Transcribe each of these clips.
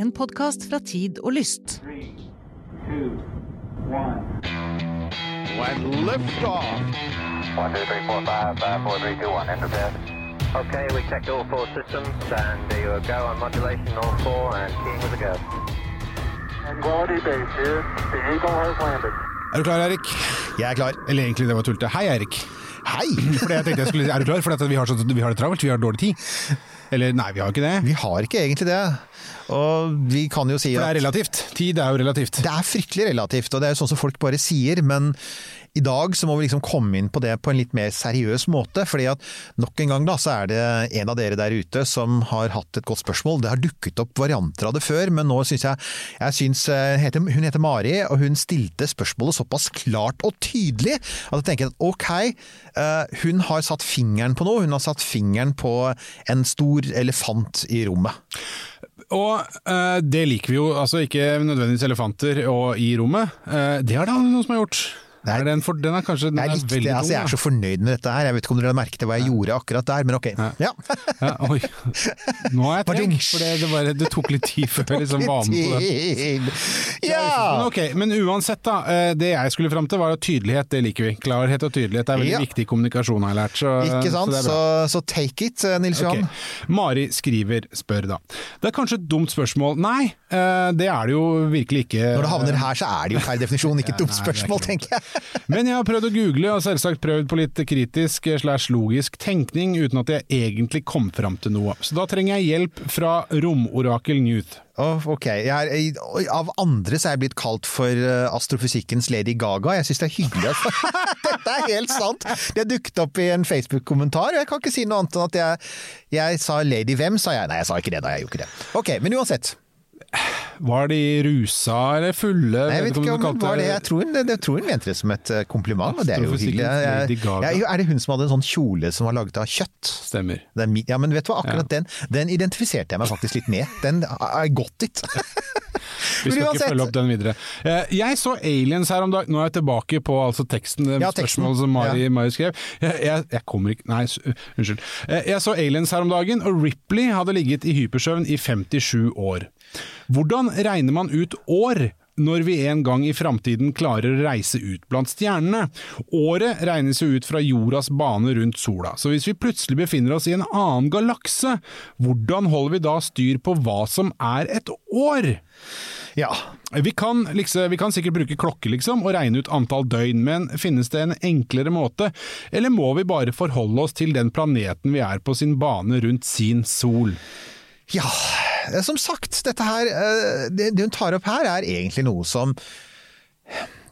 En podkast fra Tid og Lyst. Three, two, one. and liftoff. One, two, three, four, five, five, four, three, two, one. Okay, we checked all four systems, and there you go on modulation, all four, and keying with a go. Quality base here. The Eagle has landed. Er du klar, Erik? Jeg er klar. Eller egentlig, det var tullete. Hei, Erik. Hei! Fordi jeg tenkte jeg skulle Er du klar? For vi har, så, vi har det travelt, vi har dårlig tid. Eller nei, vi har ikke det. Vi har ikke egentlig det. Og vi kan jo si For det er relativt. Tid er jo relativt. det er fryktelig relativt, og det er jo sånn som folk bare sier, men i dag så må vi liksom komme inn på det på en litt mer seriøs måte, fordi at nok en gang da, så er det en av dere der ute som har hatt et godt spørsmål. Det har dukket opp varianter av det før, men nå syns jeg, jeg synes, eh, Hun heter Mari, og hun stilte spørsmålet såpass klart og tydelig at jeg tenker at ok, eh, hun har satt fingeren på noe. Hun har satt fingeren på en stor elefant i rommet. Og eh, det liker vi jo, altså ikke nødvendigvis elefanter og i rommet. Eh, det er det noen som har gjort. Er den, for, den er kanskje den Jeg er likte veldig det, altså jeg er så fornøyd med dette her. Jeg vet ikke om dere har merket hva jeg gjorde akkurat der, men ok. Ja. ja, Oi. Nå er jeg treg, for det, det, bare, det tok litt tid før jeg liksom var med på det. Men okay, men uansett da, eh, det jeg skulle fram til var at tydelighet, det liker vi. Klarhet og tydelighet er veldig Ja. viktig i kommunikasjon, har jeg lært. Så, Ikke sant? Så er Så, så take it, eh, Nils Johan. Okay. Mari skriver, spør da. Det er kanskje et dumt spørsmål. Nei, eh, det er det jo virkelig ikke. Når det havner her, så er det jo per definisjon, ikke et dumt er spørsmål, tenker jeg. Men jeg har prøvd å google, og selvsagt prøvd på litt kritisk slash logisk tenkning, uten at jeg egentlig kom fram til noe. Så da trenger jeg hjelp fra romorakel Newt. Oh, ok, er, Av andre så er jeg blitt kalt for eh, astrofysikkens Lady Gaga. Jeg syns det er hyggelig. Dette er helt sant! Det dukket opp i en Facebook-kommentar, og jeg kan ikke si noe annet enn at jeg, jeg sa Lady hvem, sa jeg. Nei, jeg sa ikke det da, jeg gjorde ikke det. Ok, men uansett. Var de rusa eller fulle? Nei, jeg vet ikke om det var det. Jeg tror hun, det, jeg tror hun mente det som et eh, kompliment, og det er jo hyggelig. Jeg, jeg, er det hun som hadde en sånn kjole som var laget av kjøtt? Stemmer. Er ja, men vet du hva, akkurat Ja. den, den identifiserte jeg meg faktisk litt med. Den I got it. Vi skal ikke følge opp den videre. Eh, Jeg så Aliens her om dagen. Nå er jeg tilbake på altså teksten, det Ja, teksten. spørsmålet som Mari, Ja. Mari skrev. Jeg, jeg, jeg kommer ikke Nei, unnskyld. Eh, Jeg så Aliens her om dagen, og Ripley hadde ligget i hypersøvn i 57 år. Hvordan regner man ut år? Når vi en gang i framtiden klarer å reise ut blant stjernene. Året regnes jo ut fra jordas bane rundt sola, så hvis vi plutselig befinner oss i en annen galakse, hvordan holder vi da styr på hva som er et år? Ja. Vi kan, liksom, vi kan sikkert bruke klokke liksom, og regne ut antall døgn, men finnes det en enklere måte, eller må vi bare forholde oss til den planeten vi er på sin bane rundt sin sol? Ja, som sagt, dette her eh, det hun tar opp her, er egentlig noe som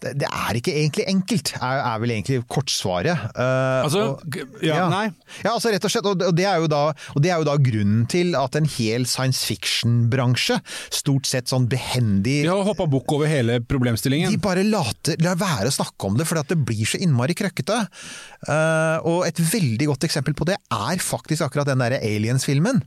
det, det er ikke egentlig enkelt, er, er vel egentlig kortsvaret. Uh, Altså, og- ja, ja, nei. Ja, altså rett og slett, og det, er jo da, og det er jo da grunnen til at en hel science fiction-bransje, stort sett sånn behendig De har hoppa bukk over hele problemstillingen. de bare later, lar være å snakke om det, fordi at det blir så innmari krøkkete. Uh, og et veldig godt eksempel på det er faktisk akkurat den derre Aliens-filmen.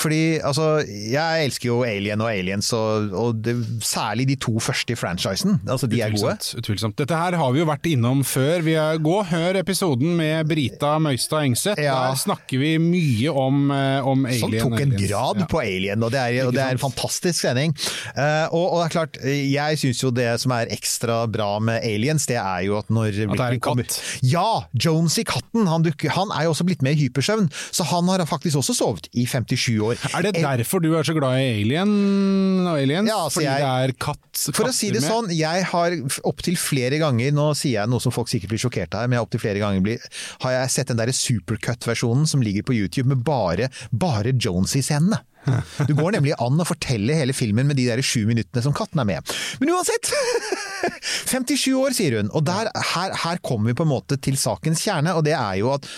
Fordi altså, jeg elsker jo Alien og Aliens, og, og det, særlig de to første i franchisen. Altså, de er gode. Utvilsomt. Dette her har vi jo vært innom før. Vi er, gå og hør episoden med Brita Møystad Engseth. Ja. Der snakker vi mye om, eh, om alien. Som tok en grad Ja. på Alien, og det er, og det er en fantastisk sending. Uh, og, og det er klart, jeg syns jo det som er ekstra bra med Aliens, det er jo at når At det er en katt. Ja! Jonesy katten, han, dukker, han er jo også blitt med i hypersøvn, så han har faktisk også sovet i 57 år. Er det derfor du er så glad i Alien og aliens? Ja, altså Fordi jeg- det er katt, For å si det med? sånn, jeg har opptil flere ganger, nå sier jeg noe som folk sikkert blir sjokkert av, men opptil flere ganger blir, har jeg sett den der supercut-versjonen som ligger på YouTube med bare, bare Jonesy-scenene. Du går nemlig an å fortelle hele filmen med de der sju minuttene som katten er med. Men uansett! 57 år, sier hun. Og der, her, her kommer vi på en måte til sakens kjerne, og det er jo at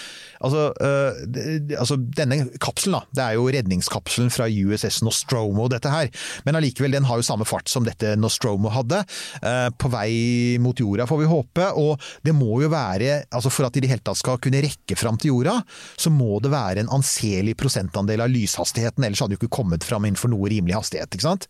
Altså, øh, altså denne kapselen, da. Det er jo redningskapselen fra USS Nostromo, dette her. Men allikevel, den har jo samme fart som dette Nostromo hadde. Øh, på vei mot jorda, får vi håpe. Og det må jo være altså For at de i det hele tatt skal kunne rekke fram til jorda, så må det være en anselig prosentandel av lyshastigheten, ellers hadde du ikke kommet fram innenfor noe rimelig hastighet. ikke sant?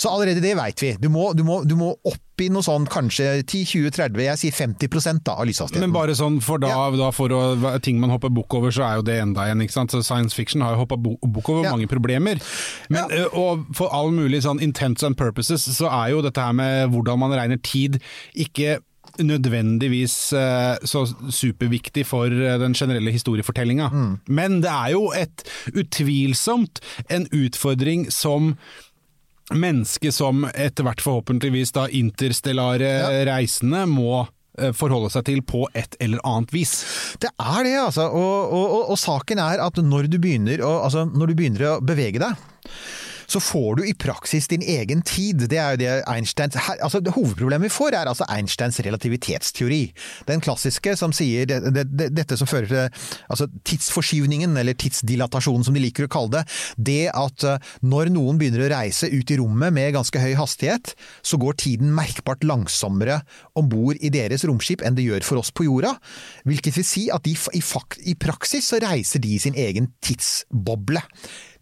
Så allerede det veit vi. Du må, du, må, du må opp i noe sånn kanskje 10-20-30, jeg sier 50 da, av lyshastigheten. Men bare sånn, for da, Ja. da for å, ting man hopper bukk over, så er jo det enda igjen. ikke sant? Så Science fiction har jo hoppa bukk over Ja. mange problemer. Men, Ja. Og for all mulig sånn intents and purposes, så er jo dette her med hvordan man regner tid, ikke nødvendigvis eh, så superviktig for eh, den generelle historiefortellinga. Mm. Men det er jo et utvilsomt en utfordring som menneske som etter hvert forhåpentligvis da interstellare reisende må eh, forholde seg til på et eller annet vis. Det er det, altså. Og, og, og, og saken er at når du, begynner å, altså, når du begynner å bevege deg, så får du i praksis din egen tid. Det er jo det Einsteins altså det Hovedproblemet vi får, er altså Einsteins relativitetsteori. Den klassiske som sier det, det, det, dette som fører til altså tidsforskyvningen, eller tidsdilatasjonen som de liker å kalle det. Det at eh, når noen begynner å reise ut i rommet med ganske høy hastighet, så går tiden merkbart langsommere om bord i deres romskip enn det gjør for oss på jorda. Hvilket vil si at de, i, i praksis så reiser de sin egen tidsboble.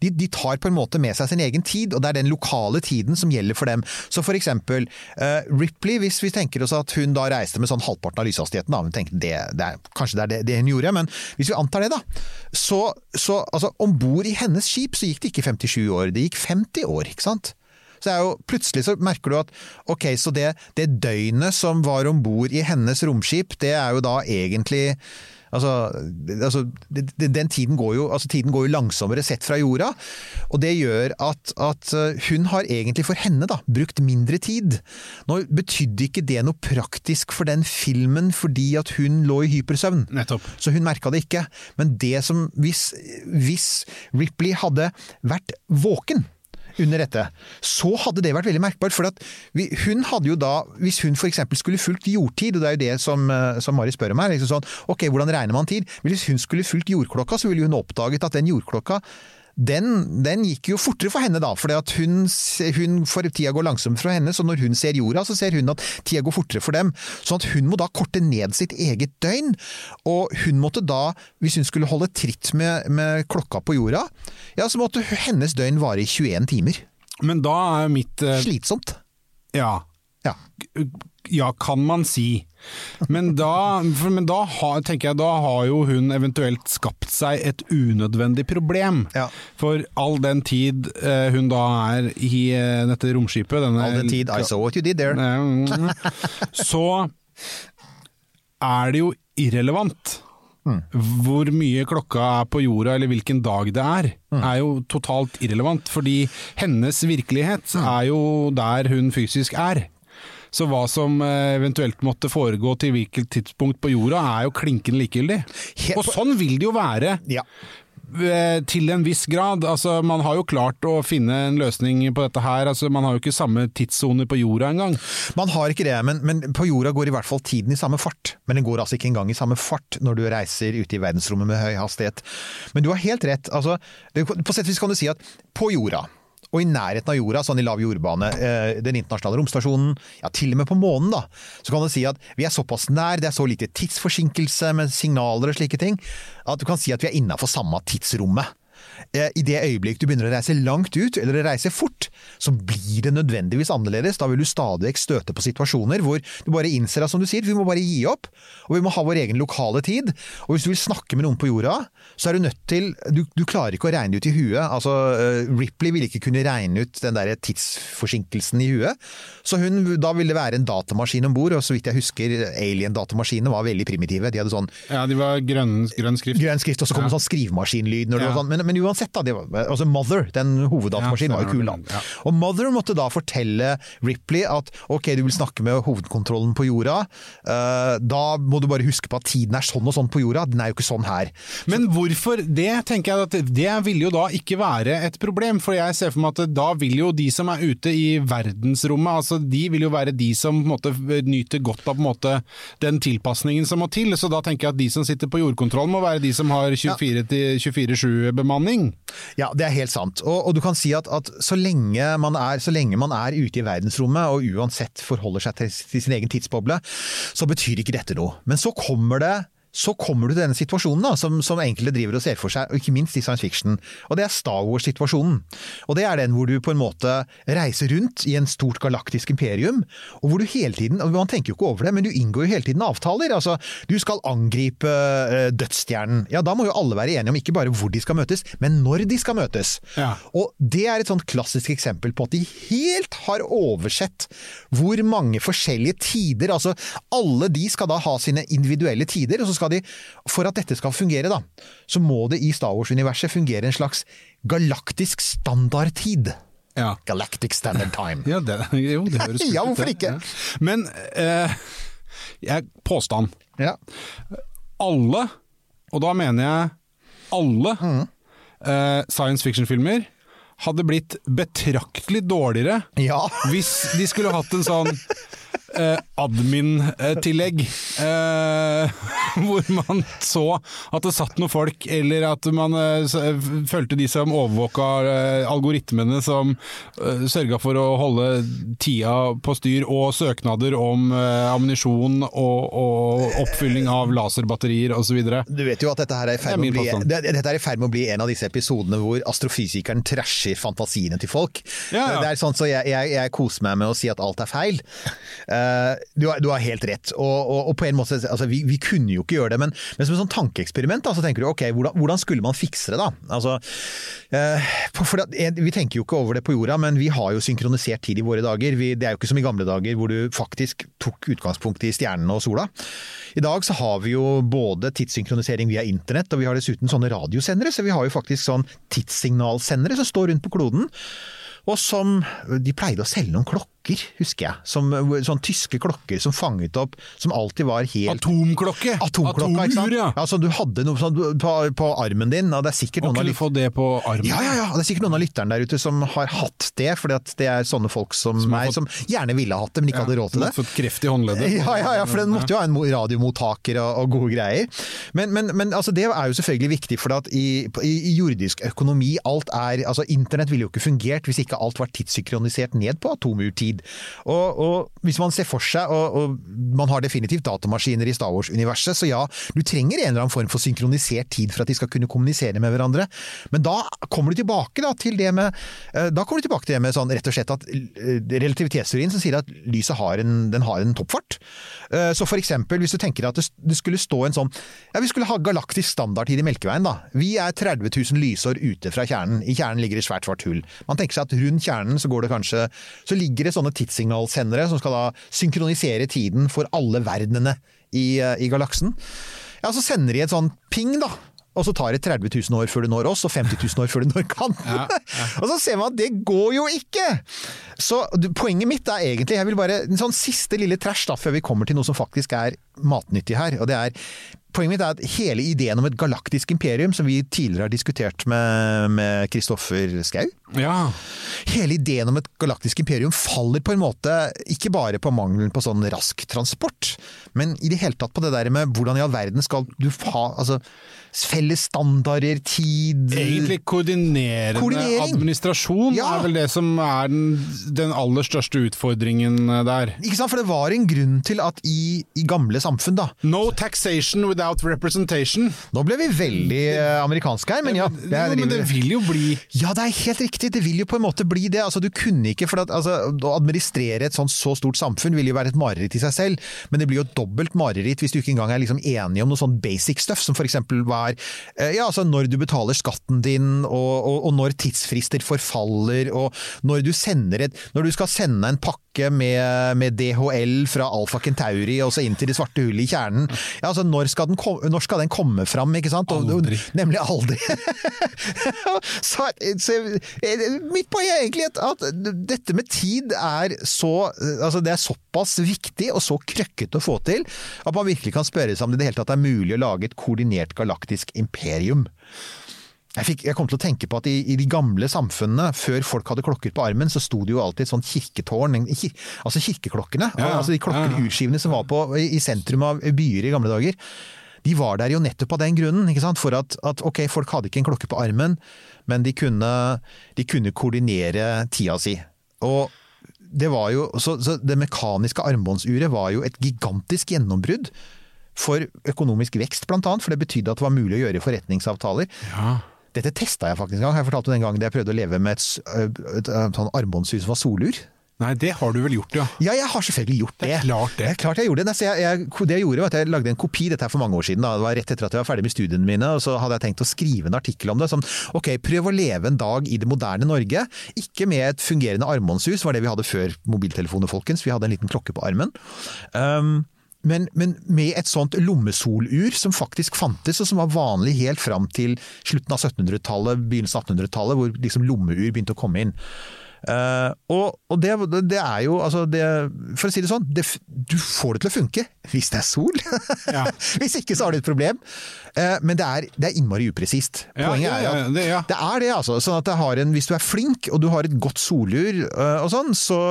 De, de tar på en måte med seg sin egen tid, og det er den lokale tiden som gjelder for dem. Så for eksempel uh, Ripley, hvis vi tenker oss at hun da reiste med sånn halvparten av lyshastigheten, da, hun tenkte det, det er, kanskje det er det, det hun gjorde, men hvis vi antar det, da, så, så altså, om bord i hennes skip så gikk det ikke 57 år, det gikk 50 år, ikke sant? Så jo, plutselig så merker du at ok, så det, det døgnet som var om bord i hennes romskip, det er jo da egentlig Altså, altså den tiden går, jo, altså tiden går jo langsommere sett fra jorda, og det gjør at, at eh, hun har egentlig for henne da, brukt mindre tid. Nå betydde ikke det noe praktisk for den filmen fordi at hun lå i hypersøvn. Nettopp. Så hun merka det ikke. Men det som hvis, hvis Ripley hadde vært våken under dette, så hadde det vært veldig merkbart. For vi, hun hadde jo da, hvis hun f.eks. skulle fulgt jordtid, og det er jo det som, eh, som Mari spør om her, liksom sånn, ok, hvordan regner man tid? Hvis hun skulle fulgt jordklokka, så ville hun oppdaget at den jordklokka den, den gikk jo fortere for henne da, for hun, hun får tida gå langsommere fra henne, så når hun ser jorda, så ser hun at tida går fortere for dem. Sånn at hun må da korte ned sitt eget døgn, og hun måtte da, hvis hun skulle holde tritt med, med klokka på jorda, ja, så måtte hennes døgn vare i 21 timer. Men da er mitt uh... Slitsomt. Ja. Ja. Ja, kan man si. Men da, men da har, tenker jeg, da har jo hun eventuelt skapt seg et unødvendig problem. Ja. For all den tid eh, hun da er i eh, dette romskipet denne, All the tid I saw what you did there. Mm. Så er det jo irrelevant. Hvor mye klokka er på jorda, eller hvilken dag det er, er jo totalt irrelevant. Fordi hennes virkelighet er jo der hun fysisk er. Så hva som eh, eventuelt måtte foregå til hvilket tidspunkt på jorda, er jo klinkende likegyldig. Og sånn vil det jo være Ja. eh, til en viss grad. Altså, man har jo klart å finne en løsning på dette her. Altså, man har jo ikke samme tidssoner på jorda engang. Man har ikke det, men, men på jorda går i hvert fall tiden i samme fart. Men den går altså ikke engang i samme fart når du reiser ute i verdensrommet med høy hastighet. Men du har helt rett. Altså, på sett og vis kan du si at på jorda, og i nærheten av jorda, sånn i lav jordbane, eh, den internasjonale romstasjonen, ja til og med på månen, da, så kan du si at vi er såpass nær, det er så lite tidsforsinkelse med signaler og slike ting, at du kan si at vi er innafor samme tidsrommet. Eh, I det øyeblikk du begynner å reise langt ut, eller å reise fort, så blir det nødvendigvis annerledes. Da vil du stadig vekk støte på situasjoner hvor du bare innser at som du sier, vi må bare gi opp, og vi må ha vår egen lokale tid. Og hvis du vil snakke med noen på jorda, så er du nødt til Du, du klarer ikke å regne ut i huet. Altså, eh, Ripley ville ikke kunne regne ut den der tidsforsinkelsen i huet. Så hun, da ville det være en datamaskin om bord, og så vidt jeg husker, alien-datamaskinene var veldig primitive. De hadde sånn Ja, de var grønn, grønn skrift. grønn skrift, og så kom det Ja. sånn skrivemaskinlyd. Når det Ja. var sånn. men, men uansett, da. Det var, altså Mother, den hoveddatamaskinen, Ja, var jo kul, da. ja. Og Mother måtte da fortelle Ripley at ok, du vil snakke med hovedkontrollen på jorda. Uh, da må du bare huske på at tiden er sånn og sånn på jorda. Den er jo ikke sånn her. Men hvorfor det, tenker jeg at det vil jo da ikke være et problem, for jeg ser for meg at da vil jo de som er ute i verdensrommet, altså de vil jo være de som på en måte nyter godt av på en måte den tilpasningen som må til, så da tenker jeg at de som sitter på jordkontrollen må være de som har 24-7 Ja, det er helt sant. Og, og du kan si at, at så, lenge er, så lenge man er ute i verdensrommet, og uansett forholder seg til, til sin egen tidsboble, så betyr ikke dette noe. Men så kommer det så kommer du til denne situasjonen da, som, som enkelte driver og ser for seg, og ikke minst i science fiction. Og det er Star Wars-situasjonen. Og det er den hvor du på en måte reiser rundt i en stort galaktisk imperium, og hvor du hele tiden og Man tenker jo ikke over det, men du inngår jo hele tiden avtaler. Altså, du skal angripe uh, dødsstjernen. Ja, da må jo alle være enige om ikke bare hvor de skal møtes, men når de skal møtes. Ja. Og det er et sånt klassisk eksempel på at de helt har oversett hvor mange forskjellige tider Altså, alle de skal da ha sine individuelle tider, og så skal de For at dette skal fungere, da, så må det i Star Wars-universet fungere en slags galaktisk standardtid. Ja. Galactic Standard Time. Ja, det, jo, det høres kult Ja, hvorfor ikke? Ja. Men eh, jeg, påstand. Ja. Alle, og da mener jeg alle, Mm. eh, science fiction-filmer hadde blitt betraktelig dårligere ja. hvis de skulle hatt en sånn eh, admin-tillegg. Eh, hvor man så at det satt noen folk, eller at man eh, fulgte de som overvåka eh, algoritmene som eh, sørga for å holde tida på styr, og søknader om eh, ammunisjon og, og oppfylling av laserbatterier osv. Du vet jo at dette her er i ferd Det er med er med å bli en av disse episodene hvor astrofysikeren trasher fantasiene til folk. Ja, ja. Det er sånn så jeg, jeg, jeg koser meg med å si at alt er feil. Eh, du, har, du har helt rett. Og, og, og på en måte, altså, vi, vi kunne jo ikke gjøre det, men, men som et sånn tankeeksperiment så tenker du ok, hvordan, hvordan skulle man fikse det da? Altså, eh, for at, eh, vi tenker jo ikke over det på jorda, men vi har jo synkronisert tid i våre dager. Vi, det er jo ikke som i gamle dager hvor du faktisk tok utgangspunkt i stjernene og sola. I dag så har vi jo både tidssynkronisering via internett, og vi har dessuten sånne radiosendere, så vi har jo faktisk sånn tidssignalsendere som står rundt på kloden. Og som De pleide å selge noen klokker, husker jeg. Som, sånn tyske klokker som fanget opp Som alltid var helt Atomklokke! Atomklokka? Atomur, ja. Ja, Som du hadde noe sånn på, på armen din, og det er sikkert Og noen av kunne få det på armen. ja, ja, ja, det er sikkert noen av lytterne der ute som har hatt det, for det er sånne folk som, Som meg, fått- som gjerne ville hatt det, men ikke hadde råd til det. Fått kreft i håndleddet. Ja, ja, ja, for den måtte jo ha en radiomottaker og, og gode greier. Men, men, men altså, det er jo selvfølgelig viktig, for at i, i, i jordisk økonomi alt er altså Internett ville jo ikke fungert hvis ikke alt var tidssynkronisert ned på atomurtid. Og, og hvis man ser for seg, og, og man har definitivt datamaskiner i Star Wars-universet, så ja, du trenger en eller annen form for synkronisert tid for at de skal kunne kommunisere med hverandre. Men da kommer du tilbake da, til det med eh, Da du tilbake til det med sånn rett og slett at eh, relativitetsteorien som sier at lyset har en, har en toppfart. Eh, Så for eksempel hvis du tenker at det skulle stå en sånn Ja, vi skulle ha galaktisk standardtid i Melkeveien, da. Vi er 30 000 lysår ute fra kjernen. I kjernen ligger det svært svart hull. Man tenker seg at rundt kjernen så går det kanskje Så ligger det sånne tidssignalsendere som skal da synkronisere tiden for alle verdenene i, eh, i galaksen. Ja, så sender de et sånn ping, da. Og så tar det 30 000 år før det når oss, og 50 000 år før det når kanten. og så ser man at det går jo ikke! Så poenget mitt er egentlig, jeg vil bare, en sånn siste lille trash da, før vi kommer til noe som faktisk er matnyttig her. og det er Poenget mitt er at hele ideen om et galaktisk imperium, som vi tidligere har diskutert med med Kristoffer Schou Ja. Hele ideen om et galaktisk imperium faller på en måte ikke bare på mangelen på sånn rask transport, men i det hele tatt på det der med hvordan i all verden skal du ha altså, felles standarder, tid Egentlig koordinerende administrasjon Ja. er vel det som er den, den aller største utfordringen eh, der. Ikke sant, for det var en grunn til at i, i gamle samfunn, da No taxation without representation. Nå ble vi veldig eh, amerikanske her, men ja. jo, men det vil jo bli Ja, det er helt riktig. Det vil jo på en måte bli det. Altså, du kunne ikke, for at, altså, Å administrere et sånt så stort samfunn vil jo være et mareritt i seg selv, men det blir jo dobbelt mareritt hvis du ikke engang er liksom enig om noe sånn basic stuff, som for eksempel var eh, ja, altså når du betaler skatten din, og, og, og når tidsfrister forfaller, og når du et Når du skal sende en pakke med, med DHL fra Alfa Kentauri og så inn til det svarte hullet i kjernen, ja, altså når skal den, kom, når skal den komme fram, ikke sant? Og- Aldri. Nemlig aldri. så, så eh, mitt poeng er egentlig at, at dette med tid er så altså Det er såpass viktig og så krøkkete å få til at man virkelig kan spørre seg om det i det hele tatt er mulig å lage et koordinert galaktisk imperium. Jeg, fikk, jeg kom til å tenke på at i, i de gamle samfunnene, før folk hadde klokker på armen, så sto det jo alltid et sånt kirketårn, kir, altså kirkeklokkene. Ja, altså De klokkene, Ja, ja. urskivene som var på, i, i sentrum av byer i gamle dager. De var der jo nettopp av den grunnen, ikke sant? for at, at ok, folk hadde ikke en klokke på armen, men de kunne, de kunne koordinere tida si. Og det var jo, så, så det mekaniske armbåndsuret var jo et gigantisk gjennombrudd for økonomisk vekst, blant annet, for det betydde at det var mulig å gjøre forretningsavtaler. Ja. Dette testa jeg faktisk en gang. Jeg fortalte den gangen jeg prøvde å leve med et, et sånn armbåndshus som var solur. Nei, det har du vel gjort, ja. Ja, jeg har selvfølgelig gjort det. Det er klart det. Det er klart jeg gjorde det. Nei, jeg, jeg, det jeg gjorde var at jeg lagde en kopi, dette er for mange år siden, da. det var rett etter at jeg var ferdig med studiene mine, og så hadde jeg tenkt å skrive en artikkel om det. Som ok, prøv å leve en dag i det moderne Norge. Ikke med et fungerende armbåndshus, var det vi hadde før mobiltelefoner, folkens. Vi hadde en liten klokke på armen. Um, men, men med et sånt lommesolur som faktisk fantes, og som var vanlig helt fram til slutten av 1700-tallet, begynnelsen av 1800-tallet, hvor liksom lommeur begynte å komme inn. Uh, og og det, det er jo, altså det, For å si det sånn, det, du får det til å funke hvis det er sol. Ja. hvis ikke så har du et problem. Uh, men det er, det er innmari upresist. Poenget ja, er ja, at det- er det, altså. Sånn at det har en, hvis du er flink og du har et godt solur uh, og sånn, så,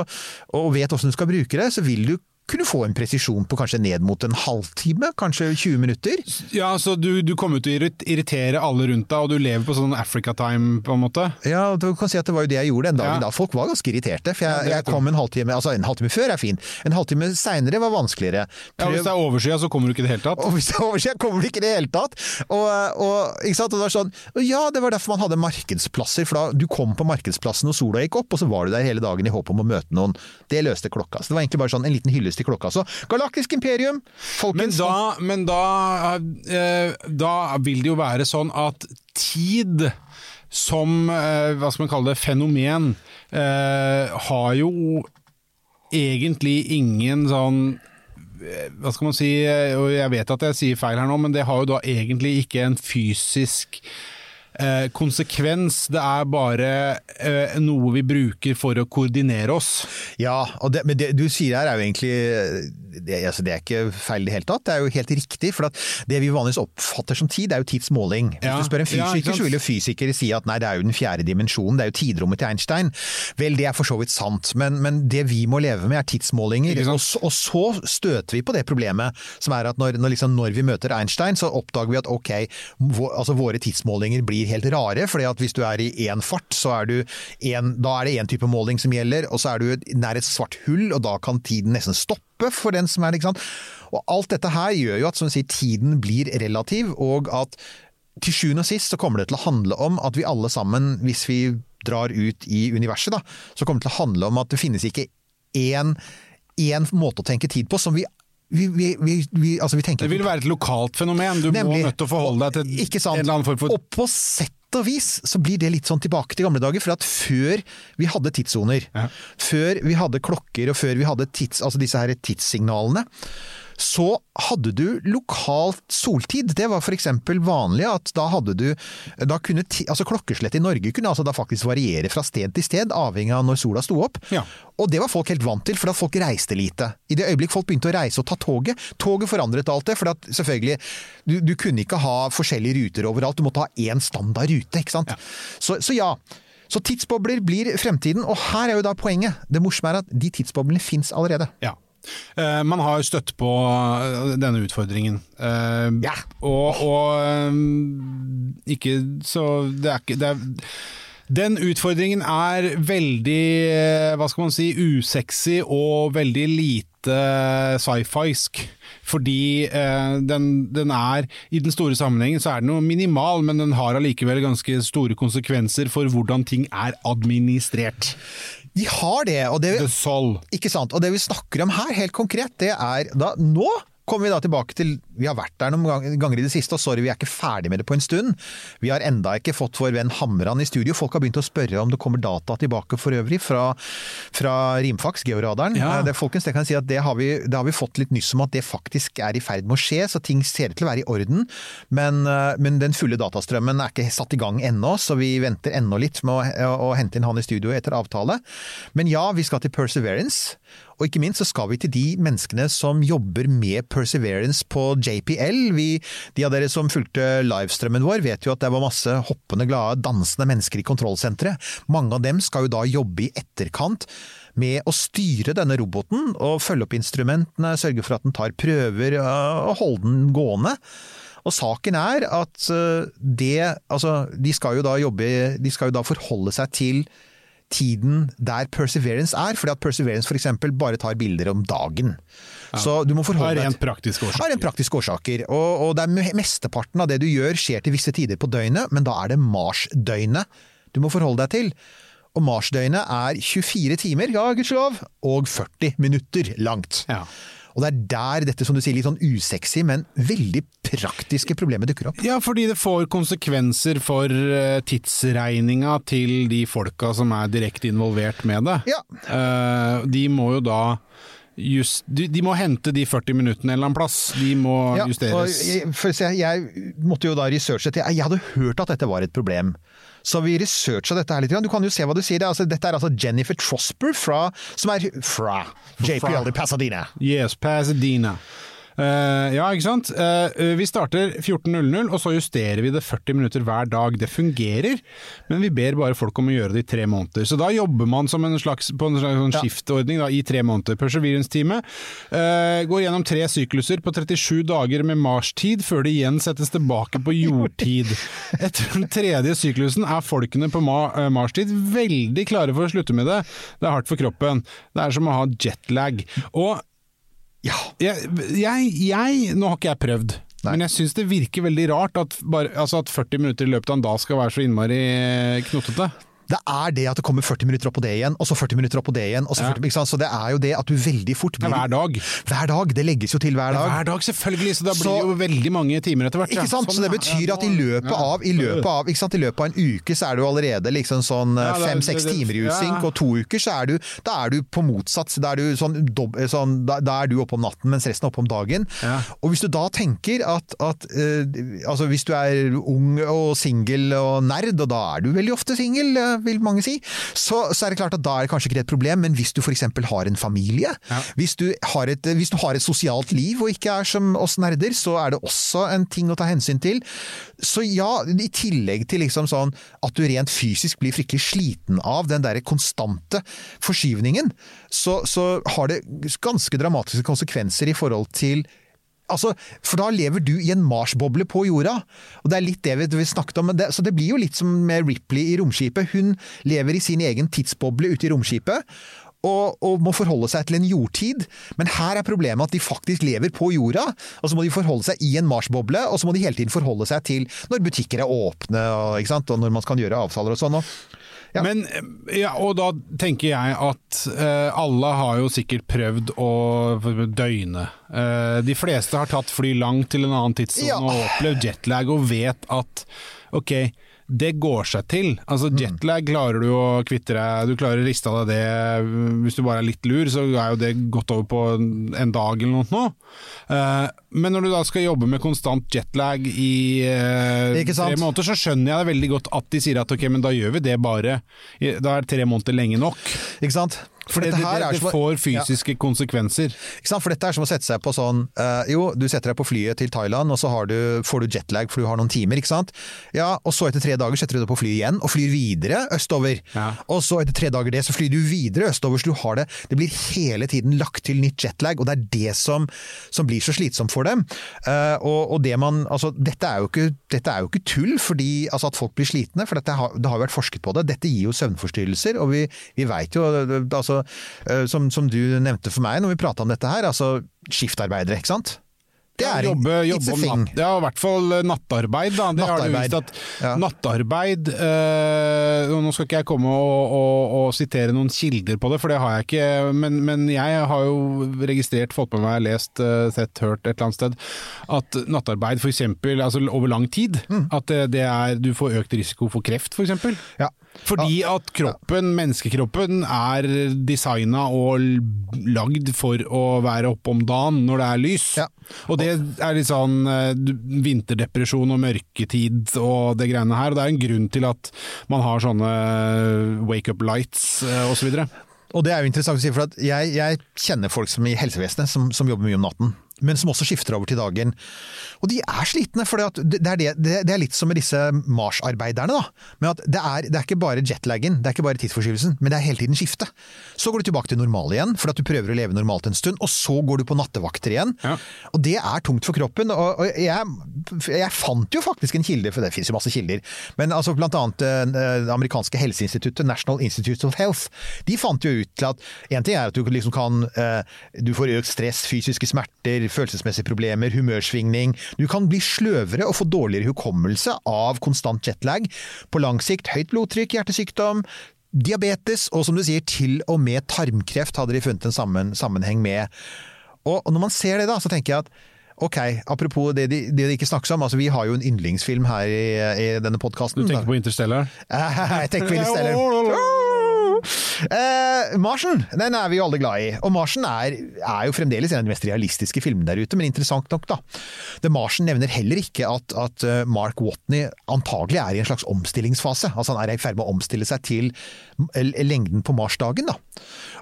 og vet hvordan du skal bruke det, så vil du kunne få en presisjon på kanskje ned mot en halvtime, kanskje 20 minutter. Ja, så du, du kommer til å irrit- irritere alle rundt deg, og du lever på sånn Africa time, på en måte? Ja, du kan si at det var jo det jeg gjorde den dagen Ja. da. Folk var ganske irriterte. For jeg, jeg kom en halvtime altså en halvtime før er fint. En halvtime seinere var vanskeligere. Ja, Hvis det er overskya, så kommer du ikke i det hele tatt? Og hvis det er overskya, kommer du ikke i det hele tatt. Og, og, ikke sant? og det var sånn, og ja, det var derfor man hadde markedsplasser. For da du kom på markedsplassen og sola gikk opp, og så var du der hele dagen i håp om å møte noen. Det løste klokka. Så det var egentlig bare sånn en liten hyllest til klokka. Så Galaktisk imperium, Men da, men da, eh, da vil det jo være sånn at tid som, eh, hva skal man kalle det, fenomen, eh, har jo egentlig ingen sånn hva skal man si, og jeg vet at jeg sier feil her nå, men det har jo da egentlig ikke en fysisk eh, konsekvens. Det er bare eh, noe vi bruker for å koordinere oss. Ja, og det, men det du sier her er jo egentlig det, altså det er ikke feil i det hele tatt. Det er jo helt riktig. For at det vi vanligvis oppfatter som tid, er jo tidsmåling. Hvis Ja, du spør en fysiker, ja, så vil jo fysikere si at nei, det er jo den fjerde dimensjonen, det er jo tidrommet til Einstein. Vel, det er for så vidt sant, men, men det vi må leve med er tidsmålinger. Og, så- og så støter vi på det problemet som er at når, når, liksom, når vi møter Einstein, så oppdager vi at ok, vår, altså våre tidsmålinger blir helt rare. fordi at hvis du er i én fart, så er en, da er det én type måling som gjelder, og så er du nær et svart hull, og da kan tiden nesten stoppe for den som er ikke sant. Og alt dette her gjør jo at som sier, tiden blir relativ, og at til sjuende og sist så kommer det til å handle om at vi alle sammen, hvis vi drar ut i universet, da, så kommer det til å handle om at det finnes ikke én, én måte å tenke tid på som vi vi, vi, vi, altså vi tenker Det vil være et lokalt fenomen. Du Nemlig. må nødt til å forholde deg til Ikke sant? en eller annen form for Og på sett og vis så blir det litt sånn tilbake til gamle dager. For at før vi hadde tidssoner, Ja. før vi hadde klokker og før vi hadde tids, altså disse her tidssignalene, så hadde du lokalt soltid. Det var f.eks. vanlig at da hadde du da kunne altså Klokkeslettet i Norge kunne altså da faktisk variere fra sted til sted, avhengig av når sola sto opp. Ja. Og det var folk helt vant til, for at folk reiste lite. I det øyeblikk folk begynte å reise og ta toget, toget forandret alt det. For at selvfølgelig, du, du kunne ikke ha forskjellige ruter overalt, du måtte ha én standard rute. ikke sant? Så, så ja. Så tidsbobler blir fremtiden, og her er jo da poenget. Det morsomme er at de tidsboblene fins allerede. Ja. Eh, man har støtt på eh, denne utfordringen. Eh, Ja. Og, og ikke så Det er ikke det er, Den utfordringen er veldig, hva skal man si, usexy og veldig lite sci-fisk. Fordi eh, den, den er I den store sammenhengen så er den jo minimal, men den har allikevel ganske store konsekvenser for hvordan ting er administrert. De har det, og det, Sol. ikke sant? Og det vi snakker om her, helt konkret, det er da Nå kommer vi da tilbake til Vi har vært der noen ganger i det siste, og sorry, vi er ikke ferdig med det på en stund. Vi har enda ikke fått vår venn Hamran i studio. Folk har begynt å spørre om det kommer data tilbake for øvrig fra, fra Rimfax, georadaren. Ja. Eh, Det, folkens, det kan jeg si at det har, vi, det har vi fått litt nyss om at det faktisk er i ferd med å skje, så ting ser ut til å være i orden. Men, eh, men den fulle datastrømmen er ikke satt i gang ennå, så vi venter ennå litt med å, å hente inn han i studio etter avtale. Men ja, vi skal til Perseverance. Og ikke minst så skal vi til de menneskene som jobber med Perseverance på JPL. Vi, de av dere som fulgte livestrømmen vår vet jo at det var masse hoppende, glade, dansende mennesker i kontrollsenteret. Mange av dem skal jo da jobbe i etterkant med å styre denne roboten og følge opp instrumentene, sørge for at den tar prøver og holde den gående. Og saken er at eh, det Altså, de skal jo da jobbe De skal jo da forholde seg til tiden der Perseverance er, fordi at Perseverance f.eks. bare tar bilder om dagen. Så du må forholde Av deg rent praktiske årsaker. Av rent praktiske årsaker. Og, og det er mesteparten av det du gjør skjer til visse tider på døgnet, men da er det Mars-døgnet du må forholde deg til. Og Mars-døgnet er 24 timer, ja gudskjelov, og 40 minutter langt. Ja. Og det er der dette som du sier, litt sånn usexy, men veldig praktiske problemet dukker opp. Ja, fordi det får konsekvenser for eh, tidsregninga til de folka som er direkte involvert med det. Ja. Eh, de må jo da just, de, de må hente de 40 minuttene en eller annen plass. De må Ja, justeres. jeg, å jeg måtte jo da researche til Jeg hadde hørt at dette var et problem. Så vi researcha dette her litt. Du kan jo se hva du sier. Er altså, dette er altså Jennifer Trosper fra, som er fra JPL i Pasadena. Yes, Pasadena. Eh, ja, ikke sant. Uh, vi starter 14.00, og så justerer vi det 40 minutter hver dag. Det fungerer, men vi ber bare folk om å gjøre det i tre måneder. Så da jobber man som en slags, på en slags sånn Ja. skiftordning da, i tre måneder. Perseverance-teamet uh, går gjennom tre sykluser på 37 dager med Mars-tid, før det igjen settes tilbake på jordtid. Etter den tredje syklusen er folkene på Ma eh, Mars-tid veldig klare for å slutte med det. Det er hardt for kroppen. Det er som å ha jetlag. Og Ja. jeg, jeg, jeg Nå har ikke jeg prøvd, Nei. men jeg syns det virker veldig rart at, bare, altså at 40 minutter i løpet av en dag skal være så innmari knotete. Det er det at det kommer 40 minutter opp på det igjen, og så 40 minutter opp på det igjen. Og så Ja. 40, ikke sant? Så det er jo det at du veldig fort blir hver dag. Hver dag! Det legges jo til hver dag. Hver dag, selvfølgelig, så da blir Så- jo veldig mange timer etter hvert. ja. Ikke sant? Så Sånn, det betyr at i løpet av, i løpet av, ikke sant? I løpet av en uke så er du allerede liksom sånn Ja, er- fem-seks timer i ja. usynk, og to uker så er du, da er du på motsatt. Da er du sånn, sånn da, da er du oppe om natten, mens resten er oppe om dagen. Ja. Og hvis du da tenker at, at uh, altså hvis du er ung og singel og nerd, og da er du veldig ofte singel, eh, vil mange si, så, så er det klart at da er det kanskje ikke et problem, men hvis du f.eks. har en familie, Ja. hvis, du har et, hvis du har et sosialt liv og ikke er som oss nerder, så er det også en ting å ta hensyn til. Så ja, i tillegg til liksom sånn at du rent fysisk blir fryktelig sliten av den der konstante forskyvningen, så, så har det ganske dramatiske konsekvenser i forhold til Altså, for da lever du i en Mars-boble på jorda. Og det er litt det vi, snakket om. Det, så det blir jo litt som med Ripley i romskipet. Hun lever i sin egen tidsboble ute i romskipet. Og, og må forholde seg til en jordtid. Men her er problemet at de faktisk lever på jorda. Og så må de forholde seg i en Mars-boble, og så må de hele tiden forholde seg til når butikker er åpne, og, og når man kan gjøre avtaler og sånn. Og, Ja. Men, ja, og da tenker jeg at uh, alle har jo sikkert prøvd å døgne. Uh, de fleste har tatt fly langt til en annen tidssone Ja. og opplevd jetlag og vet at ok, det går seg til. Altså Jetlag klarer du å kvitte deg, du klarer å riste av deg det. Hvis du bare er litt lur, så er jo det gått over på en- dag eller noe nå. Eh, men når du da skal jobbe med konstant jetlag i eh, tre måneder, så skjønner jeg det veldig godt at de sier at ok, men da gjør vi det bare. Da er tre måneder lenge nok. ikke sant? For det, det, det, får Ja. fysiske konsekvenser. Ikke sant? For dette er som å sette seg på sånn uh, Jo, du setter deg på flyet til Thailand, og så har du, får du jetlag for du har noen timer, ikke sant. Ja, og så etter tre dager setter du deg på flyet igjen og flyr videre østover. Ja. Og så etter tre dager det, så flyr du videre østover, så du har det Det blir hele tiden lagt til nytt jetlag, og det er det som, som blir så slitsomt for dem. Uh, og, og det man Altså, dette er jo ikke, er jo ikke tull, fordi altså at folk blir slitne, for har, det har jo vært forsket på det. Dette gir jo søvnforstyrrelser, og vi, vi veit jo altså, eh, som, som du nevnte for meg når vi prata om dette her, altså skiftarbeidere, ikke sant? Det er ja, jobbe, jobbe om natt, ja, i hvert fall eh, nattarbeid. Da. Det har du Nattarbeid, at ja. Nattarbeid eh, Nå skal ikke jeg komme og, og, og sitere noen kilder på det, for det har jeg ikke. Men, men jeg har jo registrert, fått med meg, lest, eh, sett, hørt et eller annet sted at nattarbeid f.eks. Altså over lang tid, Mm. at det, det er, du får økt risiko for kreft f.eks. Ja. Fordi at kroppen, menneskekroppen, er designa og lagd for å være oppe om dagen når det er lys. Ja. Og det er litt sånn eh, vinterdepresjon og mørketid og det greiene her. Og det er en grunn til at man har sånne wake up lights eh, osv. Og det er jo interessant å si, for at jeg, jeg kjenner folk som i helsevesenet som, som jobber mye om natten. Men som også skifter over til dagen. Og de er slitne, for det, det, det, er litt som med disse Mars-arbeiderne. da. Med at det er, det er ikke bare jetlagen, det er ikke bare tidsforskyvelsen, men det er hele tiden skifte. Så går du tilbake til normal igjen, for at du prøver å leve normalt en stund. Og så går du på nattevakter igjen. Ja. Og det er tungt for kroppen. Og, og jeg, jeg fant jo faktisk en kilde, for det finnes jo masse kilder. Men altså blant annet eh, det amerikanske helseinstituttet, National Institute of Health, de fant jo ut til at en ting er at du liksom kan eh, Du får økt stress, fysiske smerter, følelsesmessige problemer, humørsvingning. Du kan bli sløvere og få dårligere hukommelse av konstant jetlag. På lang sikt høyt blodtrykk, hjertesykdom, diabetes og som du sier, til og med tarmkreft hadde de funnet en sammen, sammenheng med. Og, og når man ser det da, så tenker jeg at Ok, apropos det de, det de ikke snakkes om. altså Vi har jo en yndlingsfilm her i, i denne podkasten. Du tenker på Interstellar? Jeg tenker på Interstellar. Eh, Marsen den er vi jo alle glad i. Og Marsen er, er, jo fremdeles en av de mest realistiske filmene der ute, men interessant nok, da. The Marsen nevner heller ikke at, at eh, Mark Watney antagelig er i en slags omstillingsfase. Altså Han er i ferd med å omstille seg til lengden på Marsdagen. da.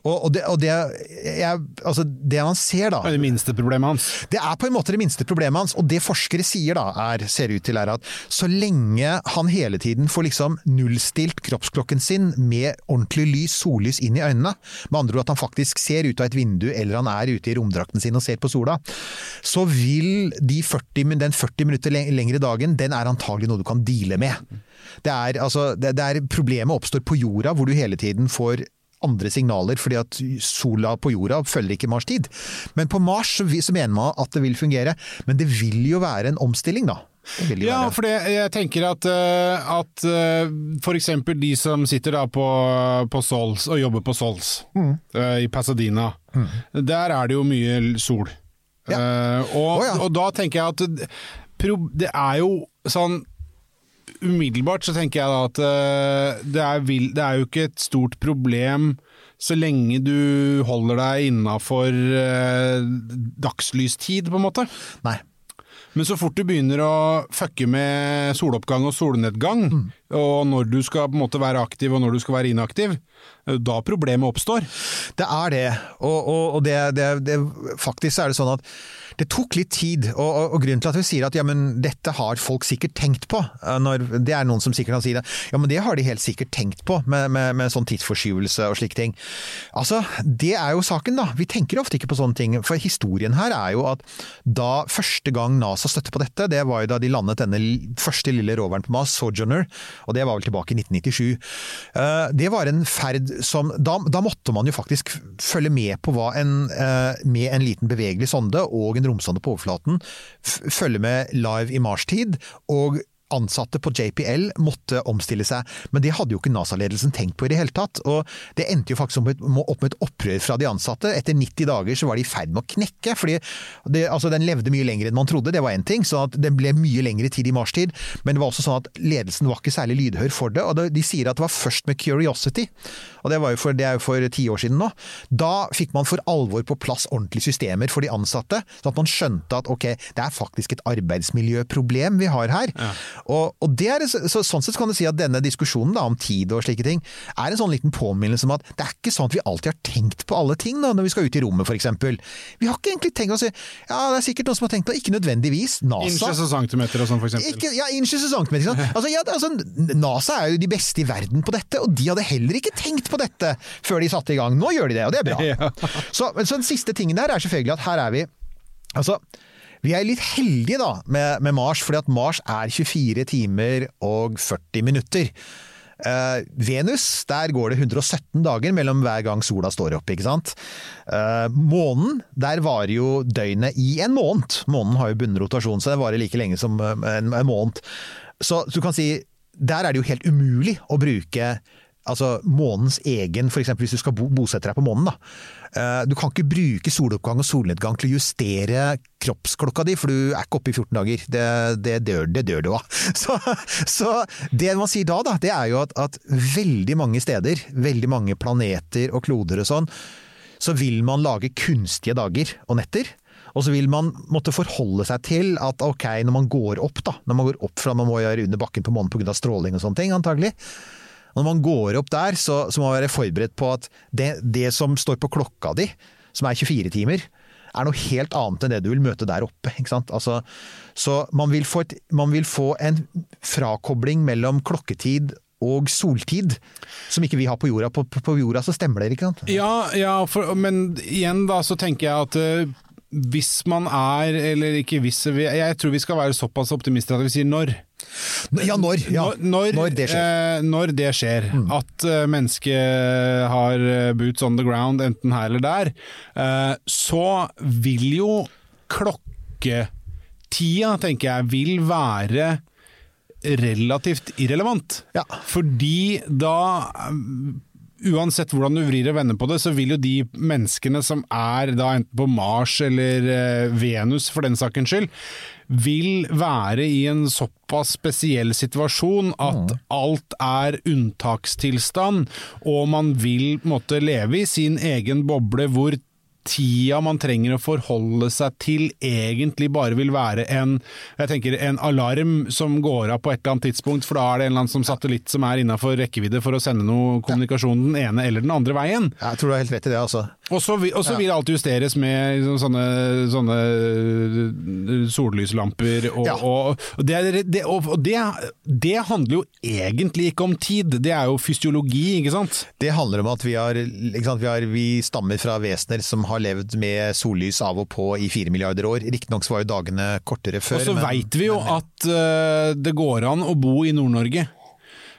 Og, og, det, og det, jeg, altså det, man ser da Det er det minste problemet hans. Det er på en måte det minste problemet hans. Og det forskere sier da, er, ser ut til er at så lenge han hele tiden får liksom nullstilt kroppsklokken sin med ordentlig lys, sollys inn i øynene, med andre ord at han faktisk ser ut av et vindu eller han er ute i romdrakten sin og ser på sola, så vil de 40, den 40 minutter lengre dagen, den er antagelig noe du kan deale med. Det er, altså, det, det er Problemet oppstår på jorda, hvor du hele tiden får andre signaler, fordi at sola på jorda følger ikke Mars tid. Men på Mars så, så mener man at det vil fungere. Men det vil jo være en omstilling, da. Ja, for for jeg tenker at, uh, at uh, f.eks. de som sitter da på, på Sols og jobber på Sols mm. uh, i Pasadena, mm. der er det jo mye sol. Ja. Og, oh, ja. og, da tenker jeg at det er jo sånn umiddelbart så tenker jeg da at uh, det, er vil, det, er jo ikke et stort problem så lenge du holder deg innafor uh, dagslystid, på en måte. Nei. Men så fort du begynner å fucke med soloppgang og solnedgang, mm. og når du skal på en måte være aktiv og når du skal være inaktiv, da problemet oppstår. Det er det, og, og, og det, det, det, faktisk er det sånn at det tok litt tid, og, og, og, grunnen til at vi sier at ja, men dette har folk sikkert tenkt på, eh, når, det er noen som sikkert kan si det, ja men det har de helt sikkert tenkt på med, med, med sånn tidsforskyvelse og slike ting. Altså, det er jo saken da, vi tenker ofte ikke på sånne ting, for historien her er jo at da første gang NASA støtte på dette, det var jo da de landet denne første lille roveren på Mars, Sojourner, og det var vel tilbake i 1997. Eh, det var en ferd som Da, da måtte man jo faktisk følge med på hva en, eh, med en liten bevegelig sonde og en romsonde på overflaten, følge med live i marstid, og ansatte på JPL måtte omstille seg, men det hadde jo ikke NASA-ledelsen tenkt på i det hele tatt. Og det endte jo faktisk opp med et opprør fra de ansatte. Etter 90 dager så var de i ferd med å knekke. fordi det, altså Den levde mye lenger enn man trodde, det var én ting. så at Den ble mye lengre tid i marstid. Men det var også sånn at ledelsen var ikke særlig lydhør for det. og De sier at det var først med Curiosity og det, for, det er jo for ti år siden nå. Da fikk man for alvor på plass ordentlige systemer for de ansatte, sånn at man skjønte at ok, det er faktisk et arbeidsmiljøproblem vi har her. Ja. Og, og det er, så, sånn sett kan du si at denne diskusjonen da, om tid og slike ting, er en sånn liten påminnelse om at det er ikke sånn at vi alltid har tenkt på alle ting da, når vi skal ut i rommet f.eks. Vi har ikke egentlig tenkt å si ja, det er sikkert noen som har tenkt på ikke nødvendigvis. NASA Inches og centimeter og sånn f.eks. Ja, inches og centimeter. Altså, ja, altså, NASA er jo de beste i verden på dette, og de hadde heller ikke tenkt på dette før de satte i gang. Nå gjør de det, og det er bra. Ja. Så, så, den siste tingen der er selvfølgelig at her er vi Altså, vi er litt heldige da med, med Mars, fordi at Mars er 24 timer og 40 minutter. Uh, Venus, der går det 117 dager mellom hver gang sola står opp, ikke sant. Uh, månen, der varer jo døgnet i en måned. Månen har jo bundet rotasjon, så det varer like lenge som en, en måned. Så, så du kan si, der er det jo helt umulig å bruke altså månens egen, f.eks. hvis du skal bo, bosette deg på månen. da. Eh, du kan ikke bruke soloppgang og solnedgang til å justere kroppsklokka di, for du er ikke oppe i 14 dager. Det, det dør, det dør du av. Så, så, det man sier da, da det er jo at, at, veldig mange steder, veldig mange planeter og kloder og sånn, så vil man lage kunstige dager og netter. Og så vil man måtte forholde seg til at ok, når man går opp, da, når man går opp fra man må gjøre under bakken på månen pga. stråling og sånne ting, antagelig, når man går opp der, så, så må man være forberedt på at det, det, som står på klokka di, som er 24 timer, er noe helt annet enn det du vil møte der oppe. Altså, så man vil, et, man vil, få en frakobling mellom klokketid og soltid, som ikke vi har på jorda. På, på, på jorda så stemmer det, ikke sant? Ja, ja for, men igjen da så tenker jeg at eh, hvis man er, eller ikke hvis, jeg tror vi skal være såpass optimister at vi sier når. Ja, når! Ja. når, Når det skjer. Mm. eh, når det skjer. At eh, mennesket har eh, boots on the ground, enten her eller der. så vil jo klokketida, tenker jeg, vil være relativt irrelevant. Ja. Fordi da Uansett hvordan du vrir og vender på det, så vil jo de menneskene som er da enten på Mars eller eh, Venus for den sakens skyld, vil være i en såpass spesiell situasjon at alt er unntakstilstand, og man vil måtte leve i sin egen boble hvor tida man trenger å forholde seg til egentlig bare vil være en jeg tenker en alarm som går av på et eller annet tidspunkt, for da er det en eller annen som satellitt som er innafor rekkevidde for å sende noe kommunikasjon den ene eller den andre veien. Jeg tror du har helt rett i det, altså. Og så vil, vil alt justeres med liksom sånne, sånne sollyslamper og, Ja. og, det, det, og det, det handler jo egentlig ikke om tid, det er jo fysiologi, ikke sant? Det handler om at vi, har, sant, vi, har, vi stammer fra vesener som har levd med sollys av og på i fire milliarder år. Riktignok var jo dagene kortere før. Og så men- veit vi jo at uh, det går an å bo i Nord-Norge.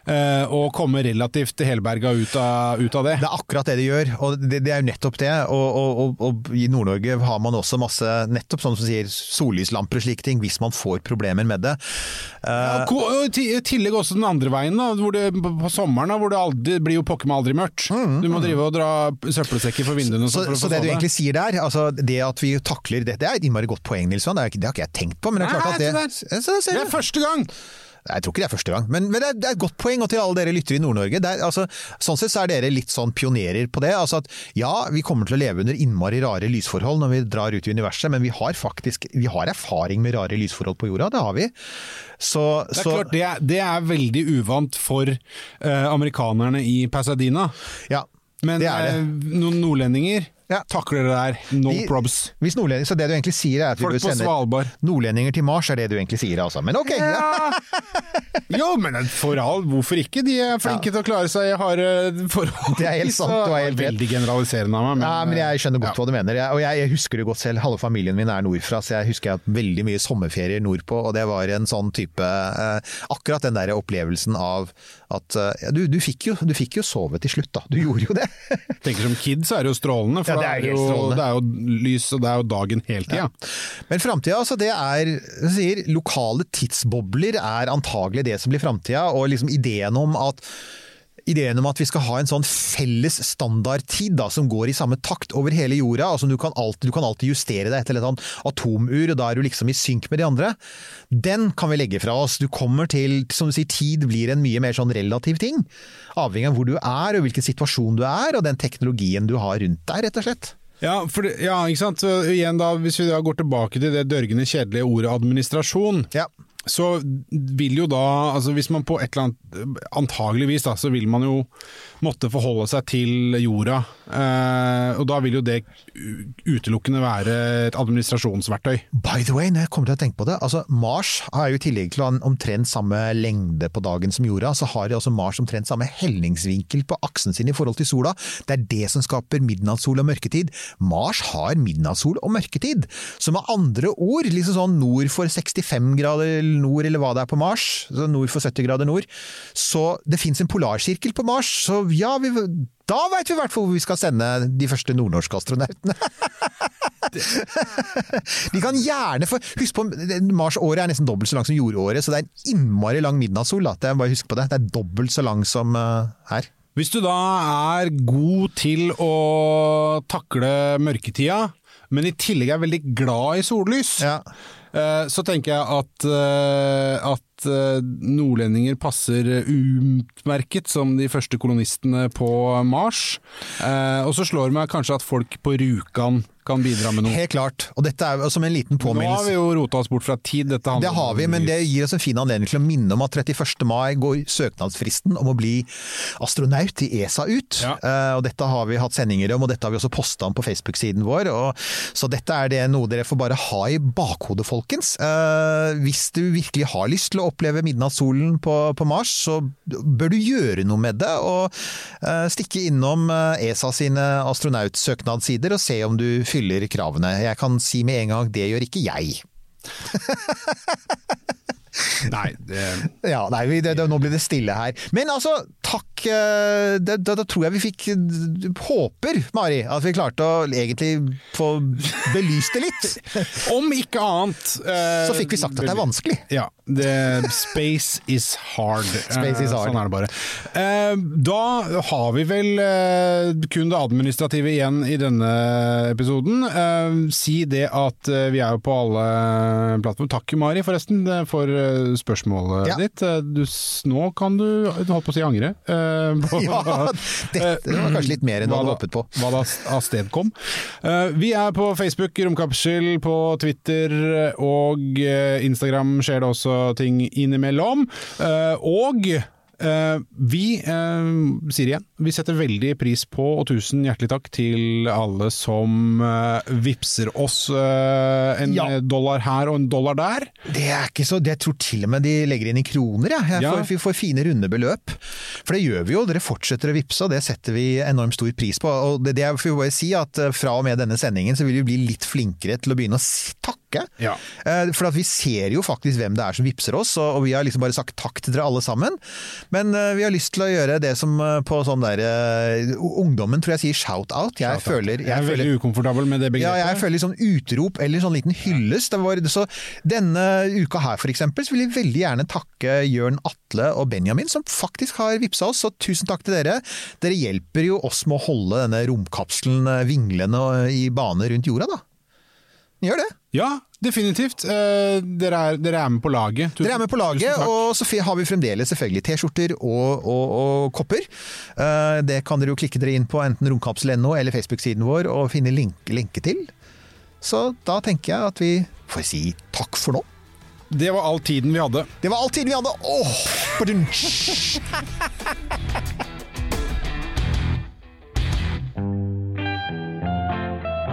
Eh, og komme relativt helberga ut av, ut av det. Det er akkurat det de gjør, og det, det er jo nettopp det. Og, og, og, i Nord-Norge har man også masse, nettopp sånn som sier, sollyslamper og slike ting, hvis man får problemer med det. Ja, og I tillegg også den andre veien, da, hvor det, på sommeren da, hvor det aldri, blir jo pokker meg aldri mørkt. Du må drive og dra søppelsekker for vinduene. Mm, Så, sånn for så det du egentlig sier der, altså det at vi takler det, det er et innmari godt poeng, Nilsson. Det, har ikke jeg tenkt på, men det er klart at det, så, så, Det er første gang! Jeg tror ikke det er første gang, men, men det, er, det er et godt poeng. Og til alle dere lyttere i Nord-Norge. Altså, sånn sett så er dere litt sånn pionerer på det. Altså at ja, vi kommer til å leve under innmari rare lysforhold når vi drar ut i universet, men vi har faktisk vi har erfaring med rare lysforhold på jorda. Det har vi. Så, Det er så klart, det er, det er veldig uvant for uh, amerikanerne i Pasadena. ja, Men det er det. eh, noen nordlendinger Ja. takler det der. No De- probs. Hvis så det du egentlig sier er at vi Folk bør sende nordlendinger til Mars, er det du egentlig sier altså. Men ok. Ja. Jo, men for all, hvorfor ikke? De er flinke til å klare seg i harde forhold. Det er helt sant, du har helt. Veldig generaliserende av meg. Ja, men jeg skjønner godt ja. hva du mener. Jeg, og jeg, jeg husker det godt selv. Halve familien min er nordfra, så jeg husker jeg har hatt veldig mye sommerferier nordpå. Og det var en sånn type eh, Akkurat den der opplevelsen av at eh, ja, du, du, fikk jo, du fikk jo sove til slutt, da. Du gjorde jo det. tenker Som kid så er det jo strålende, for Ja, det er jo, strålende. det er jo lys og det er jo dagen hele tida. Men framtida, altså det er jeg sier, Lokale tidsbobler er antagelig det som blir framtida. Og liksom ideen om at Ideen om at vi skal ha en sånn felles standardtid da, som går i samme takt over hele jorda. altså Du kan alltid, du kan alltid justere deg etter et sånt atomur, og da er du liksom i synk med de andre. Den kan vi legge fra oss. Du kommer til, som du sier, Tid blir en mye mer sånn relativ ting. Avhengig av hvor du er, og hvilken situasjon du er, og den teknologien du har rundt deg, rett og slett. Ja, for ja, ikke sant. Så igjen da, Hvis vi da går tilbake til det dørgende kjedelige ordet administrasjon, Ja. Så vil jo da altså Hvis man på et eller annet Antageligvis da, så vil man jo måtte forholde seg til jorda. Eh, og da vil jo det utelukkende være et administrasjonsverktøy. By the way, når jeg kommer til å tenke på det, altså Mars har jo i tillegg til å ha omtrent samme lengde på dagen som jorda, så har også Mars omtrent samme helningsvinkel på aksen sin i forhold til sola. Det er det som skaper midnattssol og mørketid. Mars har midnattssol og mørketid. Så med andre ord, liksom sånn nord for 65 grader nord, eller hva det er på Mars, så nord for 70 grader nord, så det fins en polarsirkel på Mars, så ja, vi, da veit vi i hvert fall hvor vi skal sende de første nordnorske astronautene. De kan gjerne få Husk på, Mars-året er nesten dobbelt så langt som jordåret, så det er en innmari lang midnattssol. Det bare husk på det. Det er dobbelt så lang som uh, her. Hvis du da er god til å takle mørketida, men i tillegg er veldig glad i sollys, Ja. Eh, så tenker jeg at, eh, at eh, nordlendinger passer utmerket som de første kolonistene på Mars. Eh, Og så slår det meg kanskje at folk på Rjukan kan bidra med noe. Helt klart. Og dette er jo som en liten Nå har vi jo rota oss bort fra tid. Det har vi, men det gir oss en fin anledning til å minne om at 31. mai går søknadsfristen om å bli astronaut i ESA ut. Ja. Eh, og dette har vi hatt sendinger om, og dette har vi også posta om på Facebook-siden vår. Og, så dette er det noe dere får bare ha i bakhodet, folkens. Eh, hvis du virkelig har lyst til å oppleve midnattssolen på, på Mars, så bør du gjøre noe med det. Og uh, stikke innom eh, ESA sine astronautsøknadssider og se om du fyller kravene. Jeg kan si med en gang, det gjør ikke jeg. Nei, det, Ja, nei, det, det, nå blir det stille her. Men altså, takk. Eh, Da, da, da tror jeg vi fikk Håper, Mari, at vi klarte å egentlig få belyst det litt. om ikke annet eh, Så fikk vi sagt at det er vanskelig. Ja. Det, space is hard. Space is Eh, hard. Sånn er det bare. Eh, da har vi vel eh, kun det administrative igjen i denne episoden. Eh, si det at eh, vi er jo på alle plattformer. Takk Mari forresten eh, for eh, spørsmålet Ja. ditt. Eh, Du, nå kan du, du holdt på å si angre. eh, på- Ja, dette var kanskje litt mer enn du hva du håpet på. Hva da avstedkom. Uh, vi er på Facebook, Romkapsel, på Twitter og eh, Instagram skjer det også ting innimellom. Eh, og eh, vi eh, sier igjen, vi setter veldig pris på, og tusen hjertelig takk til alle som uh, vipser oss eh, en Ja. dollar her og en dollar der. Det er ikke så, det jeg tror til og med de legger inn i kroner, jeg. jeg Ja. får, vi får fine runde beløp. For det gjør vi jo, dere fortsetter å vippse, og det setter vi enormt stor pris på. Og det, det jeg får bare si at eh, fra og med denne sendingen så vil vi bli litt flinkere til å begynne å s- takke. Ja. Eh, For at vi ser jo faktisk hvem det er som vippser oss, og vi har liksom bare sagt takk til dere alle sammen. Men eh, vi har lyst til å gjøre det som eh, på sånn der Ungdommen tror jeg sier shout-out. Jeg, shout Jeg er veldig ukomfortabel med det ja, begrepet. jeg føler liksom sånn utrop eller sånn liten hyllest. Så denne uka her for eksempel, så vil jeg veldig gjerne takke Jørn Atle og Benjamin, som faktisk har vippsa oss, så tusen takk til dere. Dere hjelper jo oss med å holde denne romkapselen vinglende i bane rundt jorda, da. Gjør det. Ja, definitivt. Eh, dere, er, dere er med på laget. Tusen- Dere er med på laget, og så har vi fremdeles selvfølgelig T-skjorter og, og, og kopper. Eh, Det kan dere jo klikke dere inn på enten romkapsel.no eller Facebook-siden vår og finne link, lenke til. Så da tenker jeg at vi får si takk for nå. Det var all tiden vi hadde. Det var all tiden vi hadde! Åh, badunch.